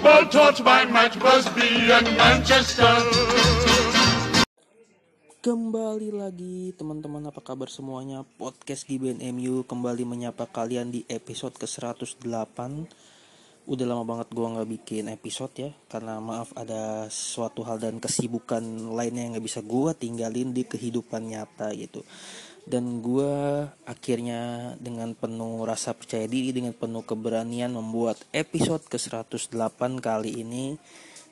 football taught by Matt Busby and Manchester. Kembali lagi teman-teman apa kabar semuanya? Podcast GBN MU kembali menyapa kalian di episode ke-108 Udah lama banget gua nggak bikin episode ya Karena maaf ada suatu hal dan kesibukan lainnya yang gak bisa gua tinggalin di kehidupan nyata gitu Dan gua akhirnya dengan penuh rasa percaya diri Dengan penuh keberanian membuat episode ke-108 kali ini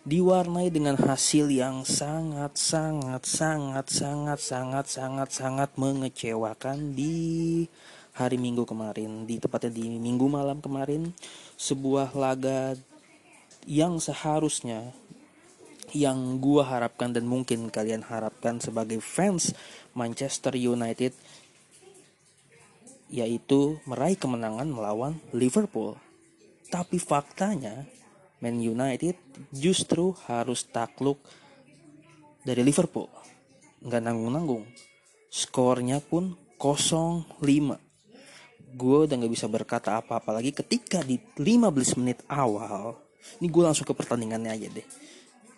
diwarnai dengan hasil yang sangat sangat sangat sangat sangat sangat sangat mengecewakan di hari Minggu kemarin. Di tepatnya di Minggu malam kemarin sebuah laga yang seharusnya yang gua harapkan dan mungkin kalian harapkan sebagai fans Manchester United yaitu meraih kemenangan melawan Liverpool. Tapi faktanya Man United justru harus takluk dari Liverpool. Nggak nanggung-nanggung. Skornya pun 0-5. Gue udah nggak bisa berkata apa-apa lagi ketika di 15 menit awal. Ini gue langsung ke pertandingannya aja deh.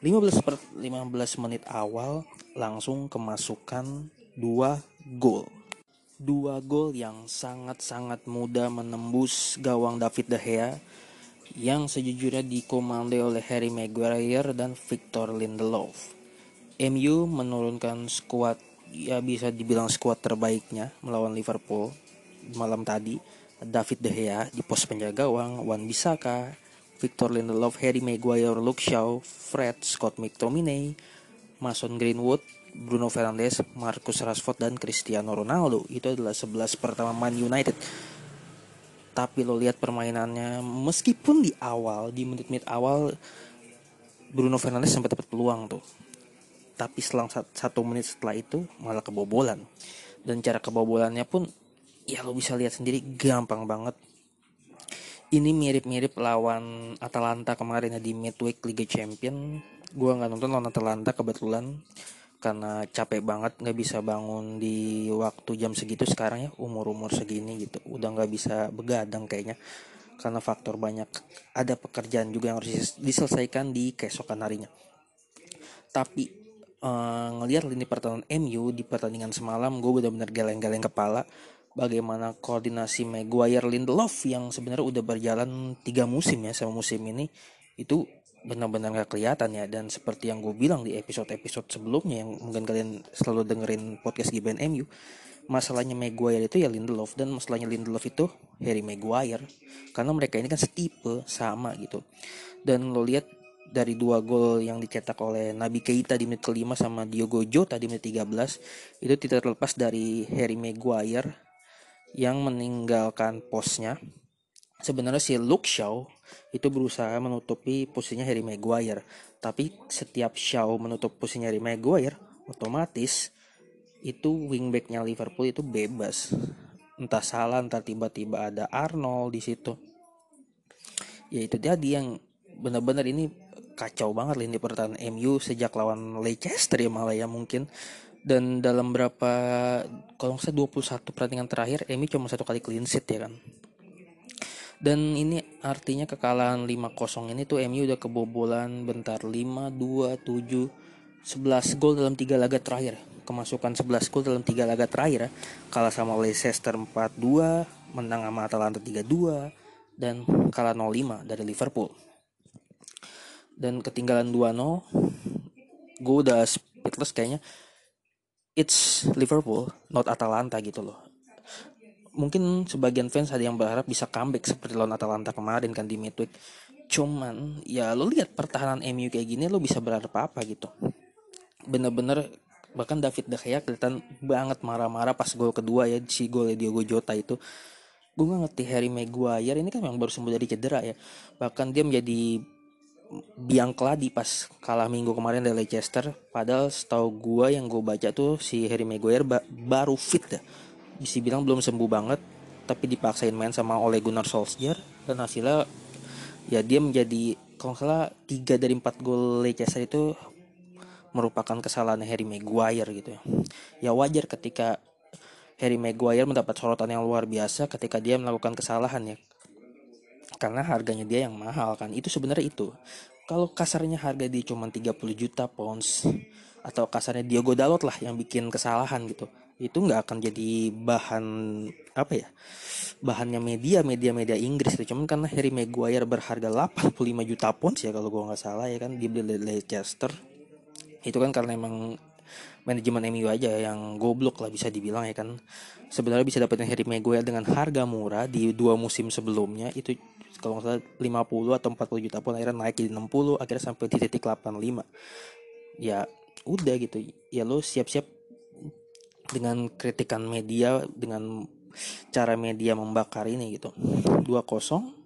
15 per 15 menit awal langsung kemasukan 2 gol. Dua gol yang sangat-sangat mudah menembus gawang David De Gea yang sejujurnya dikomandoi oleh Harry Maguire dan Victor Lindelof. MU menurunkan skuad ya bisa dibilang skuad terbaiknya melawan Liverpool malam tadi. David De Gea di pos penjaga gawang, Wan Bisaka, Victor Lindelof, Harry Maguire, Luke Shaw, Fred, Scott McTominay, Mason Greenwood, Bruno Fernandes, Marcus Rashford dan Cristiano Ronaldo. Itu adalah 11 pertama Man United. Tapi lo lihat permainannya meskipun di awal di menit-menit awal Bruno Fernandes sempat dapat peluang tuh. Tapi selang satu menit setelah itu malah kebobolan. Dan cara kebobolannya pun ya lo bisa lihat sendiri gampang banget. Ini mirip-mirip lawan Atalanta kemarin ya di midweek Liga Champion. Gua nggak nonton lawan Atalanta kebetulan karena capek banget nggak bisa bangun di waktu jam segitu sekarang ya umur umur segini gitu. Udah nggak bisa begadang kayaknya karena faktor banyak. Ada pekerjaan juga yang harus diselesaikan di keesokan harinya. Tapi uh, ngelihat lini pertahanan MU di pertandingan semalam gue benar-benar geleng-geleng kepala. Bagaimana koordinasi Maguire Lindelof yang sebenarnya udah berjalan tiga musim ya sama musim ini itu benar-benar gak kelihatan ya. Dan seperti yang gue bilang di episode-episode sebelumnya yang mungkin kalian selalu dengerin podcast GBN MU masalahnya Maguire itu ya Lindelof. Dan masalahnya Lindelof itu Harry Maguire. Karena mereka ini kan setipe sama gitu. Dan lo lihat dari dua gol yang dicetak oleh Nabi Keita di menit kelima sama Diogo Jota di menit 13 itu tidak terlepas dari Harry Maguire yang meninggalkan posnya. Sebenarnya si Luke Shaw itu berusaha menutupi posisinya Harry Maguire. Tapi setiap Shaw menutup posisinya Harry Maguire, otomatis itu wingbacknya Liverpool itu bebas. Entah salah, entah tiba-tiba ada Arnold di situ. Ya itu jadi yang benar-benar ini kacau banget lini pertahanan MU sejak lawan Leicester ya malah ya mungkin dan dalam berapa kalau salah 21 pertandingan terakhir MU cuma satu kali clean sheet ya kan dan ini artinya kekalahan 5-0 ini tuh MU udah kebobolan bentar 5 2 7 11 gol dalam 3 laga terakhir. Kemasukan 11 gol dalam 3 laga terakhir. Kalah sama Leicester 4-2, menang sama Atalanta 3-2 dan kalah 0-5 dari Liverpool. Dan ketinggalan 2-0 gue udah speechless kayaknya it's Liverpool not Atalanta gitu loh mungkin sebagian fans ada yang berharap bisa comeback seperti lawan Atalanta kemarin kan di midweek. Cuman ya lo lihat pertahanan MU kayak gini lo bisa berharap apa gitu. Bener-bener bahkan David De Gea kelihatan banget marah-marah pas gol kedua ya si gol Diogo Jota itu. Gue gak ngerti Harry Maguire ini kan memang baru sembuh dari cedera ya. Bahkan dia menjadi biang keladi pas kalah minggu kemarin dari Leicester padahal setahu gua yang gue baca tuh si Harry Maguire ba baru fit dah bisa bilang belum sembuh banget tapi dipaksain main sama Ole Gunnar Solskjaer dan hasilnya ya dia menjadi kalau salah tiga dari empat gol Leicester itu merupakan kesalahan Harry Maguire gitu ya. Ya wajar ketika Harry Maguire mendapat sorotan yang luar biasa ketika dia melakukan kesalahan ya. Karena harganya dia yang mahal kan. Itu sebenarnya itu. Kalau kasarnya harga dia cuma 30 juta pounds atau kasarnya Diogo Dalot lah yang bikin kesalahan gitu. Itu nggak akan jadi bahan apa ya? Bahannya media, media-media Inggris itu. Cuman karena Harry Maguire berharga 85 juta pounds ya kalau gua nggak salah ya kan dibeli Leicester. Itu kan karena emang manajemen MU aja yang goblok lah bisa dibilang ya kan. Sebenarnya bisa dapetin Harry Maguire dengan harga murah di dua musim sebelumnya. Itu kalau nggak salah 50 atau 40 juta pun akhirnya naik jadi 60 akhirnya sampai di titik 85 ya udah gitu. Ya lo siap-siap dengan kritikan media dengan cara media membakar ini gitu. 2-0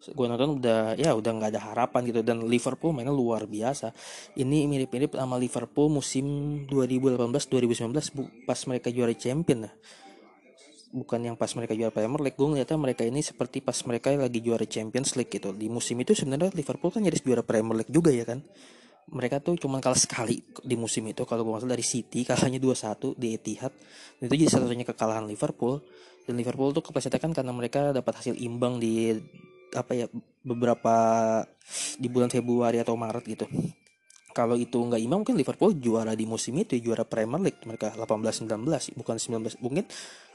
gue nonton udah ya udah nggak ada harapan gitu. Dan Liverpool mainnya luar biasa. Ini mirip-mirip sama Liverpool musim 2018-2019 pas mereka juara champion lah bukan yang pas mereka juara Premier League gue ngeliatnya mereka ini seperti pas mereka lagi juara Champions League gitu. Di musim itu sebenarnya Liverpool kan nyaris juara Premier League juga ya kan mereka tuh cuma kalah sekali di musim itu. Kalau gue dari City kalahnya 2-1 di Etihad. Dan itu jadi satu-satunya kekalahan Liverpool. Dan Liverpool tuh keplesetan kan karena mereka dapat hasil imbang di apa ya beberapa di bulan Februari atau Maret gitu. Kalau itu nggak imbang mungkin Liverpool juara di musim itu juara Premier League mereka 18-19 bukan 19 mungkin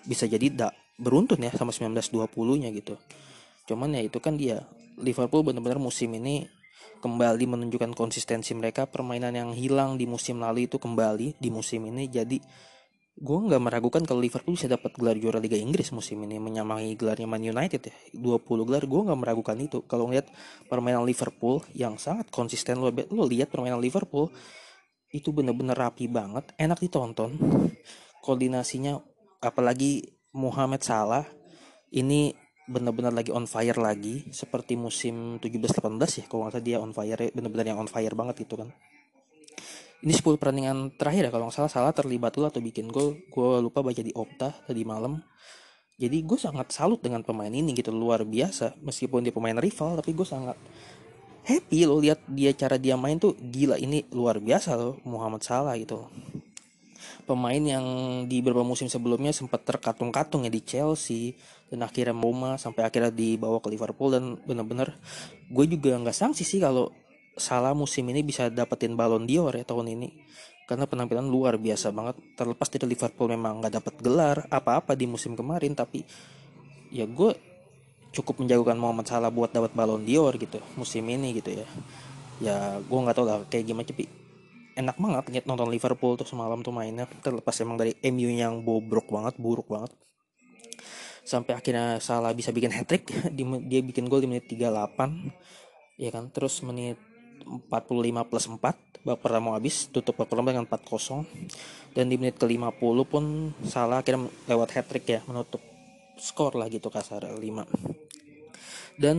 bisa jadi tak beruntun ya sama 19-20 nya gitu. Cuman ya itu kan dia Liverpool benar-benar musim ini kembali menunjukkan konsistensi mereka. Permainan yang hilang di musim lalu itu kembali di musim ini. Jadi gue nggak meragukan kalau Liverpool bisa dapat gelar juara Liga Inggris musim ini menyamai gelarnya Man United ya. 20 gelar gue nggak meragukan itu. Kalau ngeliat permainan Liverpool yang sangat konsisten lo, lo lihat permainan Liverpool itu bener-bener rapi banget enak ditonton. Koordinasinya apalagi Muhammad Salah ini bener-bener lagi on fire lagi seperti musim 17-18 ya kalau nggak salah dia on fire bener-bener yang on fire banget gitu kan. Ini 10 pertandingan terakhir ya kalau nggak salah salah terlibat dulu atau bikin gol. Gue lupa baca di Opta tadi malam. Jadi gue sangat salut dengan pemain ini gitu luar biasa. Meskipun dia pemain rival tapi gue sangat happy lo lihat dia cara dia main tuh gila. Ini luar biasa loh Muhammad Salah gitu pemain yang di beberapa musim sebelumnya sempat terkatung-katung ya di Chelsea dan akhirnya Roma sampai akhirnya dibawa ke Liverpool dan bener-bener gue juga nggak sangsi sih kalau salah musim ini bisa dapetin Ballon d'Or ya tahun ini karena penampilan luar biasa banget. Terlepas dari Liverpool memang nggak dapat gelar apa-apa di musim kemarin tapi ya gue cukup menjagokan Muhammad Salah buat dapat Ballon d'Or gitu musim ini gitu ya. Ya gue nggak tahu lah kayak gimana tapi enak banget lihat nonton Liverpool tuh semalam tuh mainnya. Terlepas emang dari MU yang bobrok banget buruk banget. Sampai akhirnya Salah bisa bikin hat trick dia bikin gol di menit 38 ya kan? Terus menit 45 plus 4 babak pertama habis tutup babak pertama dengan 4-0 dan di menit ke-50 pun salah akhirnya lewat hat trick ya menutup skor lah gitu kasar 5 dan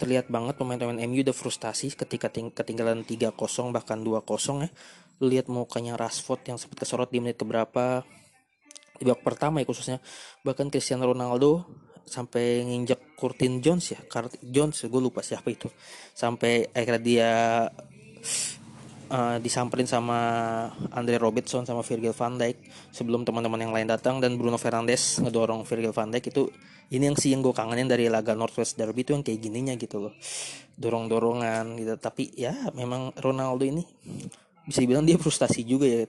terlihat banget pemain-pemain MU udah frustasi ketika ting ketinggalan 3-0 bahkan 2-0 ya. Lihat mukanya Rashford yang sempat kesorot di menit keberapa di babak pertama ya khususnya. Bahkan Cristiano Ronaldo sampai nginjak Curtin Jones ya Kurt Jones gue lupa siapa itu. Sampai akhirnya dia uh, disamperin sama Andre Robertson sama Virgil van Dijk sebelum teman-teman yang lain datang. Dan Bruno Fernandes ngedorong Virgil van Dijk. Itu ini yang sih yang gue kangenin dari laga Northwest Derby itu yang kayak gininya gitu loh. Dorong-dorongan gitu. Tapi ya memang Ronaldo ini bisa dibilang dia frustasi juga ya.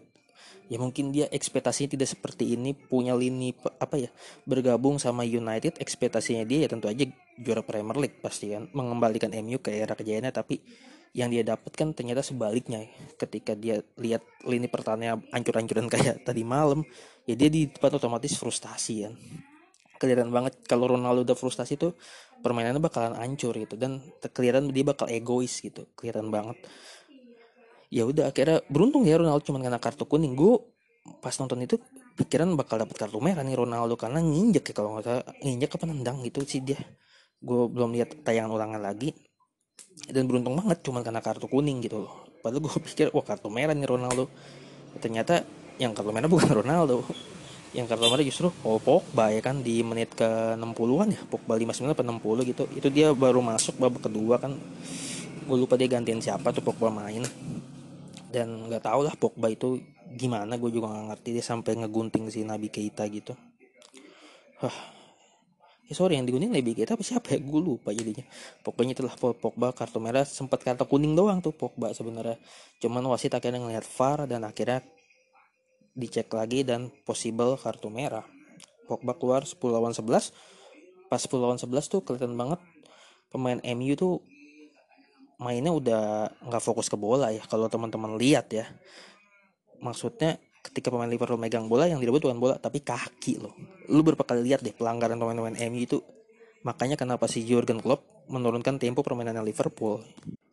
Ya mungkin dia ekspektasinya tidak seperti ini punya lini apa ya bergabung sama United ekspektasinya dia ya tentu aja juara Premier League pasti kan. Mengembalikan MU ke era kejayaannya tapi yang dia dapat kan ternyata sebaliknya ketika dia lihat lini pertahanannya ancur-ancuran kayak tadi malam ya dia di depan otomatis frustasi kan. Kelihatan banget kalau Ronaldo udah frustasi tuh permainannya bakalan hancur gitu dan kelihatan dia bakal egois gitu kelihatan banget. Ya udah akhirnya beruntung ya Ronaldo cuma kena kartu kuning. Gue pas nonton itu pikiran bakal dapat kartu merah nih Ronaldo karena nginjek ya kalau nggak salah. Nginjek apa nendang gitu sih dia. Gue belum lihat tayangan ulangan lagi dan beruntung banget cuman karena kartu kuning gitu loh. Padahal gue pikir wah kartu merah nih Ronaldo. Ternyata yang kartu merah bukan Ronaldo. Yang kartu merah justru oh Pogba ya kan di menit ke 60-an ya Pogba 59 atau 60 gitu. Itu dia baru masuk babak kedua kan. Gue lupa dia gantiin siapa tuh Pogba main. Dan nggak tau lah Pogba itu gimana gue juga nggak ngerti dia sampai ngegunting si Nabi Keita gitu. Hah. Ya sorry yang digunting Nabi Keita apa siapa ya? Gue lupa jadinya. Pokoknya itulah Pogba kartu merah sempat kartu kuning doang tuh Pogba sebenarnya. Cuman wasit akhirnya ngeliat VAR dan akhirnya dicek lagi dan possible kartu merah. Pogba keluar 10 lawan 11 pas 10 lawan 11 tuh kelihatan banget pemain MU tuh mainnya udah nggak fokus ke bola ya kalau teman-teman lihat ya. Maksudnya ketika pemain Liverpool megang bola yang direbut bukan bola tapi kaki loh. Lu berapa kali lihat deh pelanggaran pemain-pemain MU itu. Makanya kenapa si Jurgen Klopp menurunkan tempo permainan Liverpool?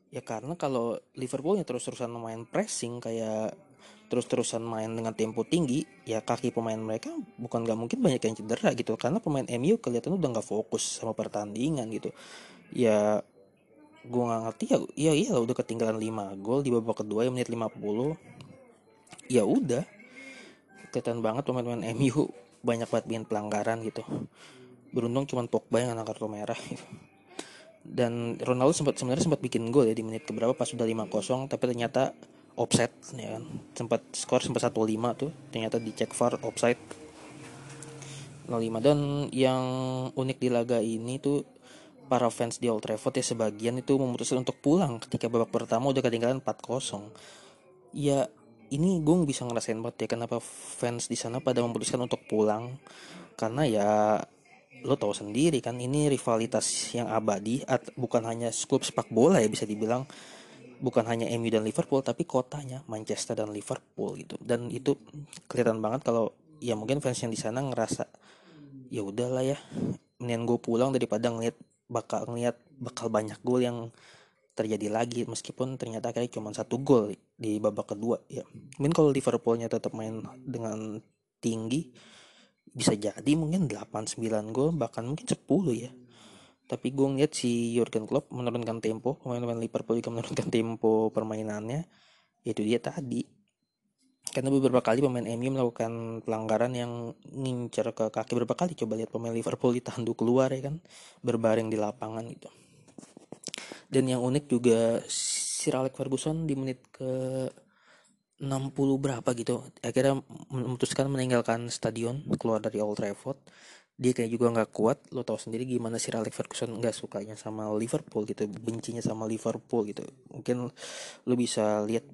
Ya karena kalau Liverpoolnya terus-terusan main pressing kayak terus-terusan main dengan tempo tinggi ya kaki pemain mereka bukan gak mungkin banyak yang cedera gitu. Karena pemain MU kelihatan udah nggak fokus sama pertandingan gitu. Ya gue nggak ngerti ya iya iya udah ketinggalan 5 gol di babak kedua ya menit 50 ya udah kelihatan banget pemain-pemain MU banyak banget bikin pelanggaran gitu. Beruntung cuma Pogba yang anak kartu merah gitu. dan Ronaldo sempat sebenarnya sempat bikin gol ya di menit keberapa pas sudah 5-0 tapi ternyata offset ya kan. Sempat skor sempat 1-5 tuh ternyata dicek VAR offside. 0-5 dan yang unik di laga ini tuh para fans di Old Trafford ya sebagian itu memutuskan untuk pulang ketika babak pertama udah ketinggalan 4-0 ya ini gue bisa ngerasain banget ya kenapa fans di sana pada memutuskan untuk pulang. Karena ya lo tau sendiri kan ini rivalitas yang abadi bukan hanya klub sepak bola ya bisa dibilang. Bukan hanya MU dan Liverpool tapi kotanya Manchester dan Liverpool gitu. Dan itu kelihatan banget kalau ya mungkin fans yang di sana ngerasa ya udahlah ya mendingan gue pulang daripada ngeliat bakal ngeliat bakal banyak gol yang terjadi lagi meskipun ternyata kayak cuma satu gol di babak kedua ya. Mungkin kalau Liverpoolnya tetap main dengan tinggi bisa jadi mungkin 8 9 gol bahkan mungkin 10 ya. Tapi gue ngeliat si Jurgen Klopp menurunkan tempo pemain-pemain Liverpool juga menurunkan tempo permainannya itu dia tadi. Karena beberapa kali pemain MU melakukan pelanggaran yang ngincer ke kaki berapa kali. Coba lihat pemain Liverpool ditanduk keluar ya kan berbaring di lapangan gitu dan yang unik juga Sir Alex Ferguson di menit ke 60 berapa gitu akhirnya memutuskan meninggalkan stadion keluar dari Old Trafford. Dia kayak juga nggak kuat lo tau sendiri gimana sih Alex Ferguson nggak sukanya sama Liverpool gitu bencinya sama Liverpool gitu. Mungkin lo bisa lihat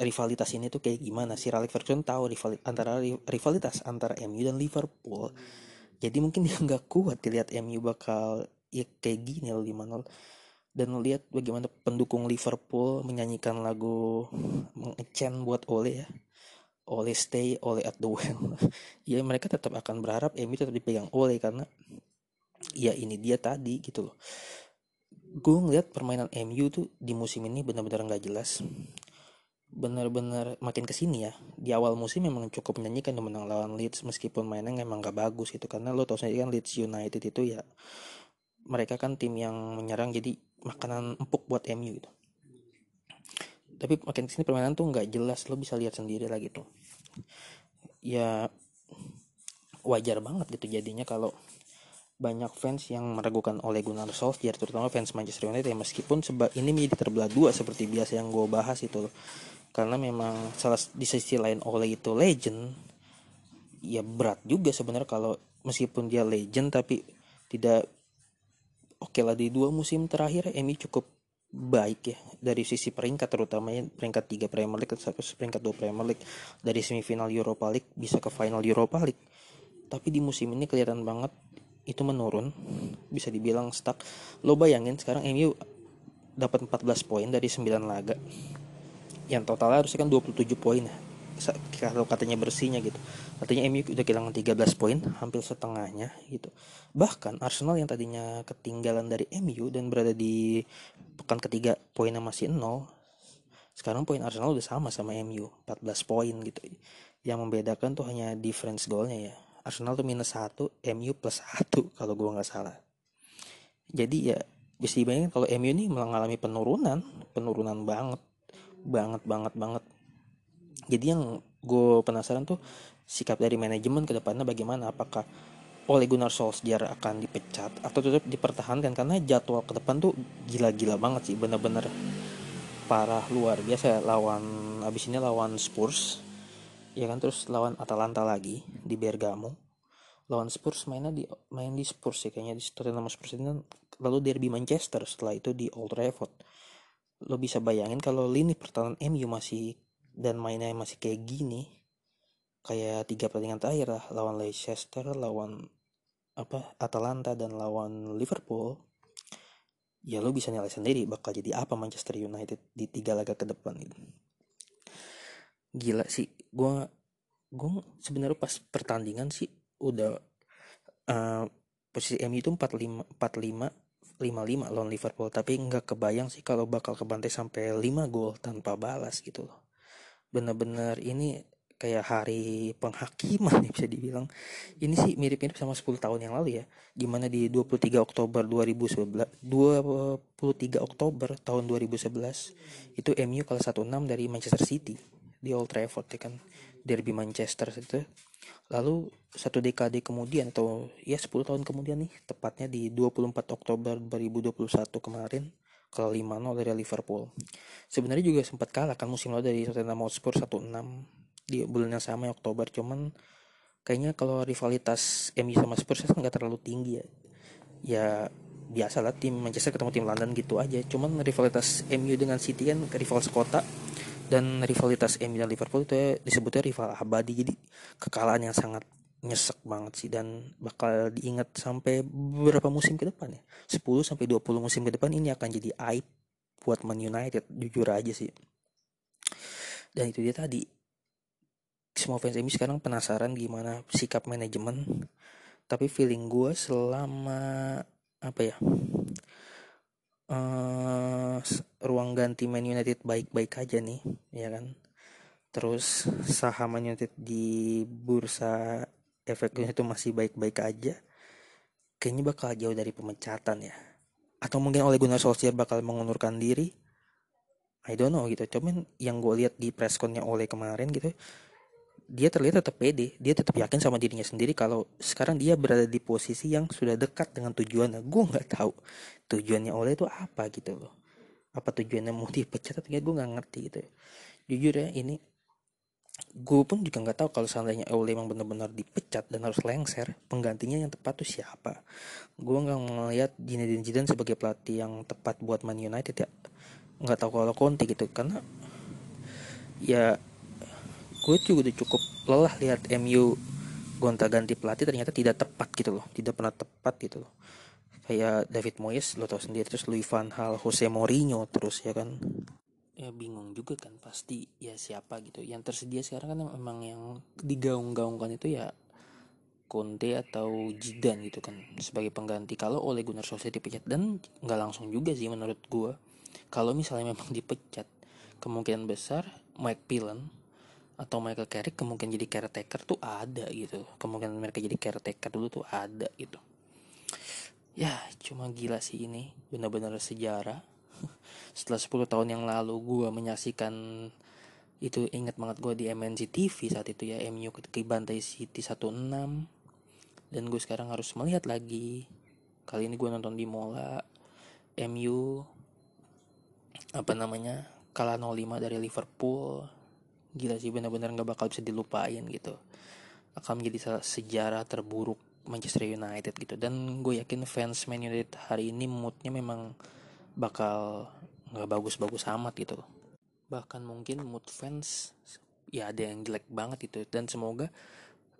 rivalitas ini tuh kayak gimana. Sih Alex Ferguson tahu rival antara rivalitas antara MU dan Liverpool. Jadi mungkin dia nggak kuat dilihat MU bakal ya kayak gini loh dan lihat bagaimana pendukung Liverpool menyanyikan lagu mengecen buat Ole ya. Oleh stay oleh at the well. Ya mereka tetap akan berharap MU tetap dipegang oleh karena ya ini dia tadi gitu loh. Gue ngeliat permainan MU tuh di musim ini benar-benar nggak jelas. Benar-benar makin ke sini ya. Di awal musim memang cukup menyanyikan menang lawan Leeds meskipun mainnya emang gak bagus gitu. Karena lo tau sendiri kan Leeds United itu ya mereka kan tim yang menyerang. Jadi makanan empuk buat MU gitu. Tapi makin ke sini permainan tuh nggak jelas lo bisa lihat sendiri lah gitu. Ya wajar banget gitu jadinya kalau banyak fans yang meragukan oleh Gunnar Solskjaer terutama fans Manchester United ya. Meskipun sebab ini menjadi terbelah dua seperti biasa yang gue bahas itu loh. Karena memang salah di sisi lain oleh itu legend ya berat juga sebenarnya kalau meskipun dia legend tapi tidak oke lah di dua musim terakhir Emi cukup baik ya dari sisi peringkat terutamanya peringkat 3 Premier League sampai peringkat 2 Premier League dari semifinal Europa League bisa ke final Europa League. Tapi di musim ini kelihatan banget itu menurun bisa dibilang stuck. Lo bayangin sekarang MU dapat 14 poin dari 9 laga yang totalnya harusnya kan 27 poin ya kalau katanya bersihnya gitu. Artinya MU udah kehilangan 13 poin hampir setengahnya gitu. Bahkan Arsenal yang tadinya ketinggalan dari MU dan berada di pekan ketiga poinnya masih nol sekarang poin Arsenal udah sama sama MU 14 poin gitu. Yang membedakan tuh hanya difference golnya ya. Arsenal tuh minus 1 MU plus 1 kalau gua nggak salah. Jadi ya bisa dibayangin kalau MU ini mengalami penurunan penurunan banget banget banget banget jadi yang gue penasaran tuh sikap dari manajemen ke depannya bagaimana? Apakah Ole Gunnar Solskjaer akan dipecat atau tetap dipertahankan? Karena jadwal ke depan tuh gila-gila banget sih bener-bener parah luar biasa lawan abis ini lawan Spurs ya kan? Terus lawan Atalanta lagi di Bergamo. Lawan Spurs mainnya di main di Spurs ya kayaknya di Tottenham Spurs ini lalu derby Manchester setelah itu di Old Trafford. Lo bisa bayangin kalau lini pertahanan MU masih dan mainnya masih kayak gini kayak tiga pertandingan terakhir lah lawan Leicester lawan apa Atalanta dan lawan Liverpool ya lo bisa nilai sendiri bakal jadi apa Manchester United di tiga laga ke depan gitu. Gila sih gue gue sebenarnya pas pertandingan sih udah uh, posisi MU itu 45 45 55 lawan Liverpool. Tapi nggak kebayang sih kalau bakal kebantai sampai 5 gol tanpa balas gitu loh bener-bener ini kayak hari penghakiman ya bisa dibilang. Ini sih mirip-mirip sama 10 tahun yang lalu ya di mana di 23 Oktober 2011 23 Oktober tahun 2011 itu MU kalah 1-6 dari Manchester City di Old Trafford ya kan? Derby Manchester itu. Lalu satu dekade kemudian atau ya 10 tahun kemudian nih tepatnya di 24 Oktober 2021 kemarin ke 5-0 dari Liverpool. Sebenarnya juga sempat kalah kan musim lalu dari Tottenham Hotspur 1-6 di bulan yang sama Oktober cuman kayaknya kalau rivalitas MU sama Spurs kan nggak terlalu tinggi ya. Ya biasa lah tim Manchester ketemu tim London gitu aja. Cuman rivalitas MU dengan City kan rival sekota dan rivalitas MU dan Liverpool itu ya disebutnya rival abadi jadi kekalahan yang sangat nyesek banget sih dan bakal diingat sampai beberapa musim ke depan ya. 10 sampai 20 musim ke depan ini akan jadi aib buat Man United jujur aja sih. Dan itu dia tadi. Semua fans MU sekarang penasaran gimana sikap manajemen. Tapi feeling gue selama apa ya uh, ruang ganti Man United baik-baik aja nih ya kan. Terus saham United di bursa efeknya itu masih baik-baik aja kayaknya bakal jauh dari pemecatan ya. Atau mungkin oleh Gunnar Solskjaer bakal mengundurkan diri? I don't know gitu. Cuman yang gue lihat di pressconnya oleh kemarin gitu dia terlihat tetap pede. Dia tetap yakin sama dirinya sendiri kalau sekarang dia berada di posisi yang sudah dekat dengan tujuannya. Gue nggak tahu tujuannya oleh itu apa gitu loh. Apa tujuannya mau dipecat atau gue nggak ngerti gitu. Jujur ya ini gue pun juga nggak tahu kalau seandainya Ole emang benar-benar dipecat dan harus lengser penggantinya yang tepat tuh siapa? Gue nggak melihat Zinedine Zidane sebagai pelatih yang tepat buat Man United ya. Nggak tahu kalau Conte gitu karena ya gue juga udah cukup lelah lihat MU gonta ganti pelatih ternyata tidak tepat gitu loh tidak pernah tepat gitu loh. Kayak David Moyes lo tau sendiri terus Louis van Gaal Jose Mourinho terus ya kan ya bingung juga kan pasti ya siapa gitu. Yang tersedia sekarang kan memang yang digaung-gaungkan itu ya Conte atau Jidan gitu kan sebagai pengganti. Kalau oleh Gunnar Solskjaer dipecat dan nggak langsung juga sih menurut gue kalau misalnya memang dipecat kemungkinan besar Mike Pillen atau Michael Carrick kemungkinan jadi caretaker tuh ada gitu. Kemungkinan mereka jadi caretaker dulu tuh ada gitu. Ya cuma gila sih ini. Benar-benar sejarah setelah 10 tahun yang lalu gue menyaksikan itu ingat banget gue di MNC TV saat itu ya MU ketika bantai City 16 dan gue sekarang harus melihat lagi. Kali ini gue nonton di Mola MU apa namanya kalah 05 dari Liverpool. Gila sih benar-benar nggak bakal bisa dilupain gitu. Akan menjadi sejarah terburuk Manchester United gitu. Dan gue yakin fans Man United hari ini moodnya memang bakal nggak bagus-bagus amat gitu. Bahkan mungkin mood fans ya ada yang jelek banget itu. Dan semoga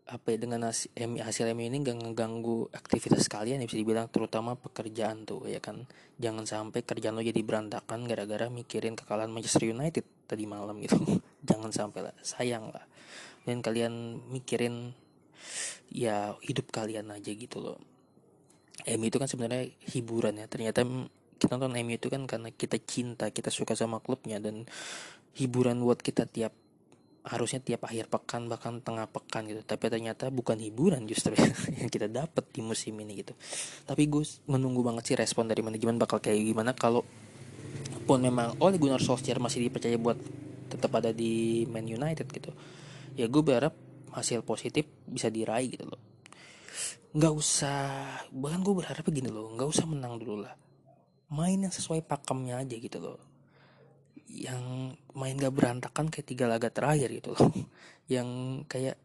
apa ya dengan hasil, hasil MU ini gak ngeganggu aktivitas kalian ya bisa dibilang terutama pekerjaan tuh ya kan. Jangan sampai kerjaan lo jadi berantakan gara-gara mikirin kekalahan Manchester United tadi malam gitu. Jangan sampai lah sayang lah. Dan kalian mikirin ya hidup kalian aja gitu loh. MU itu kan sebenarnya hiburan ya ternyata kita nonton MU itu kan karena kita cinta kita suka sama klubnya dan hiburan buat kita tiap harusnya tiap akhir pekan bahkan tengah pekan gitu. Tapi ternyata bukan hiburan justru yang kita dapat di musim ini gitu. Tapi gue menunggu banget sih respon dari manajemen bakal kayak gimana. Kalau pun memang oleh Gunnar Solskjaer masih dipercaya buat tetap ada di Man United gitu ya gue berharap hasil positif bisa diraih gitu loh. Nggak usah bahkan gue berharap begini loh nggak usah menang dulu lah main yang sesuai pakemnya aja gitu loh. Yang main gak berantakan kayak tiga laga terakhir gitu loh. Yang kayak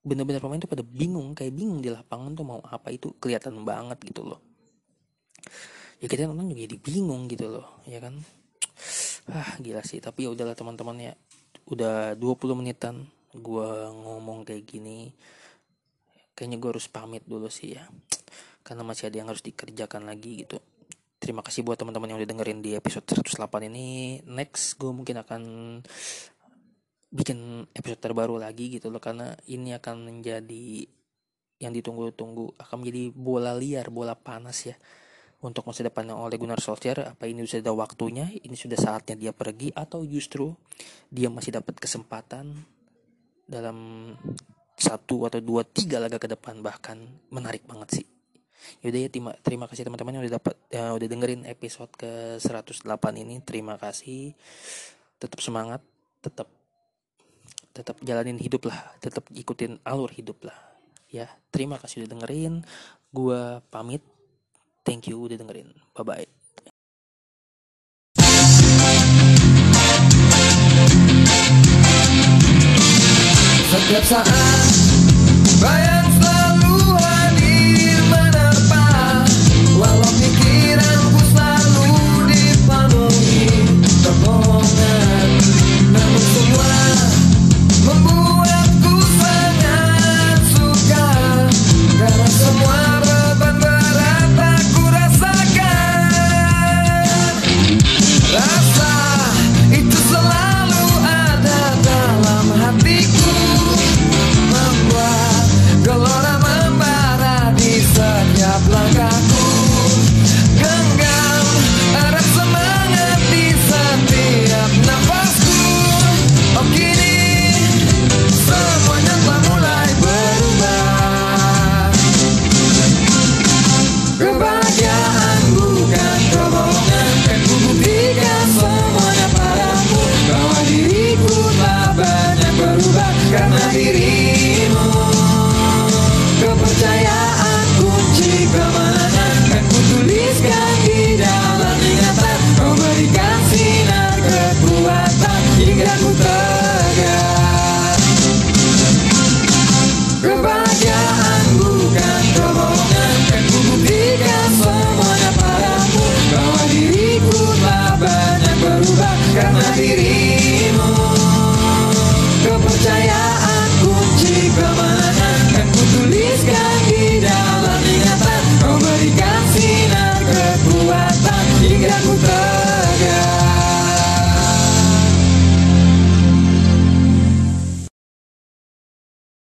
bener-bener pemain tuh pada bingung kayak bingung di lapangan tuh mau apa itu kelihatan banget gitu loh. Ya kita nonton juga jadi bingung gitu loh ya kan? Ah gila sih tapi ya udahlah teman-teman ya. Udah 20 menitan gua ngomong kayak gini kayaknya gue harus pamit dulu sih ya. Karena masih ada yang harus dikerjakan lagi gitu terima kasih buat teman-teman yang udah dengerin di episode 108 ini. Next gue mungkin akan bikin episode terbaru lagi gitu loh karena ini akan menjadi yang ditunggu-tunggu akan menjadi bola liar bola panas ya untuk masa depannya oleh Gunnar Solskjaer. Apa ini sudah waktunya ini sudah saatnya dia pergi atau justru dia masih dapat kesempatan dalam satu atau dua tiga laga ke depan bahkan menarik banget sih Yaudah ya terima, terima kasih teman-teman yang udah dapat ya, udah dengerin episode ke 108 ini. Terima kasih. Tetap semangat, tetap tetap jalanin hidup lah, tetap ikutin alur hidup lah. Ya, terima kasih udah dengerin. Gua pamit. Thank you udah dengerin. Bye bye. Setiap saat